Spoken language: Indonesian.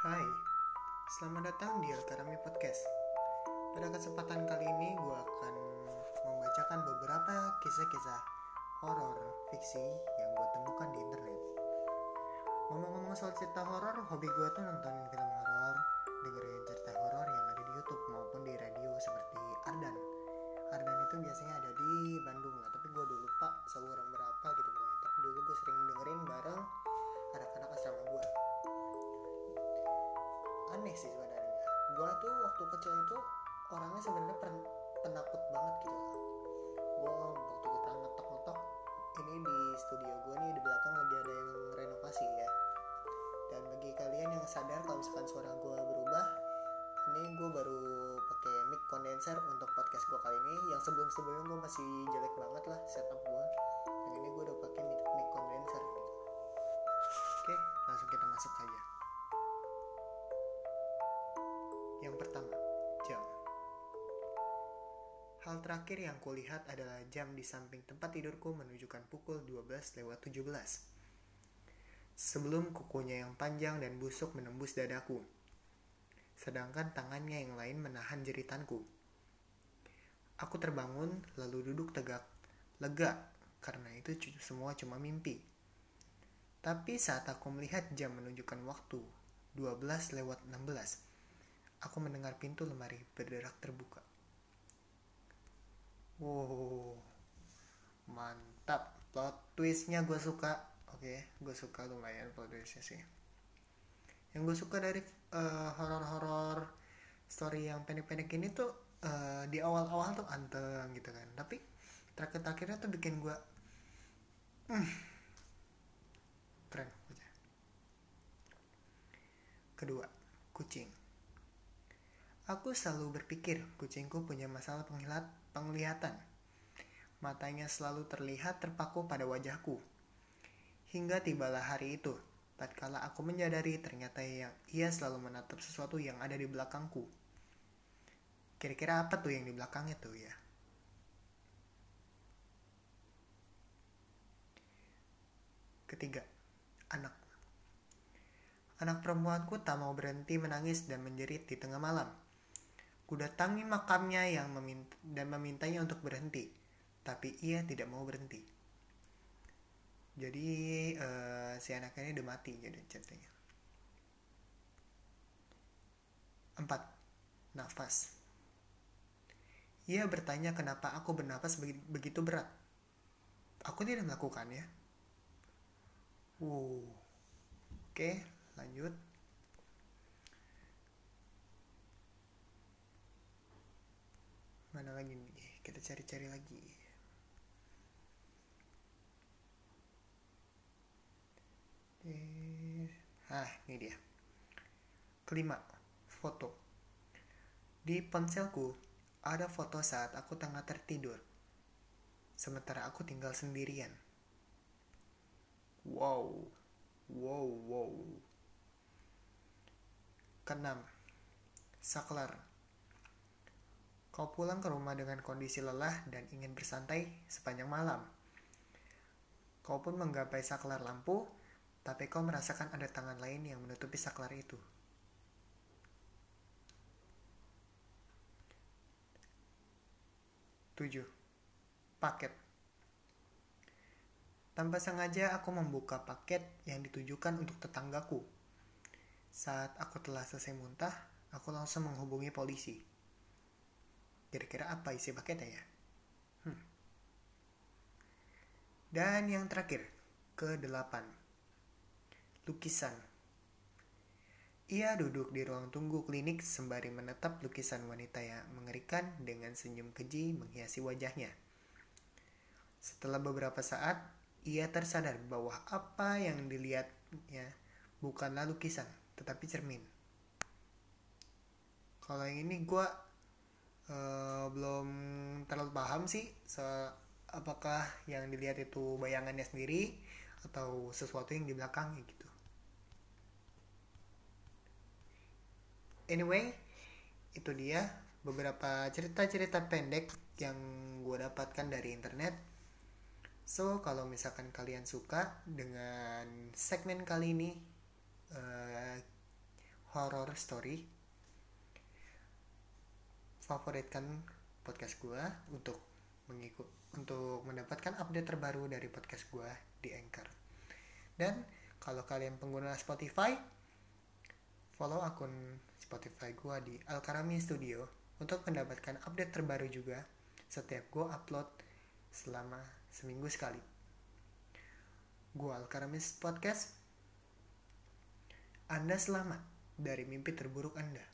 Hai, selamat datang di El Karami Podcast. Pada kesempatan kali ini gue akan membacakan beberapa kisah-kisah horor fiksi yang gue temukan di internet. Ngomong-ngomong soal cerita horor, hobi gue tuh nontonin film horor, dengerin cerita horor yang ada di YouTube maupun di radio seperti Ardan. Ardan itu biasanya aneh sih sebenarnya. Gue tuh waktu kecil itu orangnya sebenarnya pen- penakut banget gitu gue waktu kita ngetok-ngetok ini di studio gue nih di belakang lagi ada yang renovasi ya. Dan bagi kalian yang sadar kalau misalkan suara gue berubah ini gue baru pakai mic condenser untuk podcast gue kali ini. Yang sebelum-sebelumnya gue masih jelek banget lah setup Hal terakhir yang kulihat adalah jam di samping tempat tidurku menunjukkan pukul 12 lewat 17. Sebelum kukunya yang panjang dan busuk menembus dadaku. Sedangkan tangannya yang lain menahan jeritanku. Aku terbangun lalu duduk tegak, lega karena itu semua cuma mimpi. Tapi saat aku melihat jam menunjukkan waktu 12 lewat 16, aku mendengar pintu lemari berderak terbuka. Wow, mantap. Plot twistnya gue suka. Oke, gue suka lumayan plot twistnya sih. Yang gue suka dari eh, horor-horor story yang pendek-pendek ini tuh eh, di awal-awal tuh anteng gitu kan. Tapi terakhir-terakhirnya tuh bikin gue hmm, keren. Kedua, kucing. Aku selalu berpikir kucingku punya masalah penglihat, penglihatan. Matanya selalu terlihat terpaku pada wajahku. Hingga tibalah hari itu, tatkala aku menyadari ternyata yang ia selalu menatap sesuatu yang ada di belakangku. Kira-kira apa tuh yang di belakangnya tuh ya? Ketiga, anak. Anak perempuanku tak mau berhenti menangis dan menjerit di tengah malam. Kudatangi makamnya yang meminta, dan memintanya untuk berhenti, tapi ia tidak mau berhenti. Jadi eh, si anak ini udah mati jadi ceritanya. Empat, nafas. Ia bertanya kenapa aku bernafas begi- begitu berat. Aku tidak melakukannya. Wow. Oke, lanjut. Lagi nih? Kita cari-cari lagi. Eh, ah, ini dia. Kelima, foto. Di ponselku ada foto saat aku tengah tertidur. Sementara aku tinggal sendirian. Wow. Wow, wow. Keenam, saklar. Kau pulang ke rumah dengan kondisi lelah dan ingin bersantai sepanjang malam. Kau pun menggapai saklar lampu, tapi kau merasakan ada tangan lain yang menutupi saklar itu. Tujuh, paket. Tanpa sengaja aku membuka paket yang ditujukan untuk tetanggaku. Saat aku telah selesai muntah, aku langsung menghubungi polisi. Kira-kira apa isi paketnya ya? Hmm. Dan yang terakhir, ke-8. Lukisan. Ia duduk di ruang tunggu klinik sembari menetap lukisan wanita yang mengerikan dengan senyum keji menghiasi wajahnya. Setelah beberapa saat, ia tersadar bahwa apa yang dilihatnya bukanlah lukisan, tetapi cermin. Kalau yang ini gue belum terlalu paham sih soal apakah yang dilihat itu bayangannya sendiri atau sesuatu yang di belakangnya gitu. Anyway, itu dia beberapa cerita-cerita pendek yang gue dapatkan dari internet. So, kalau misalkan kalian suka dengan segmen kali ini, uh, horror story favoritkan podcast gue untuk mengikut untuk mendapatkan update terbaru dari podcast gue di Anchor dan kalau kalian pengguna Spotify follow akun Spotify gue di Alkarami Studio untuk mendapatkan update terbaru juga setiap gue upload selama seminggu sekali gue Alkaramis Podcast anda selamat dari mimpi terburuk Anda.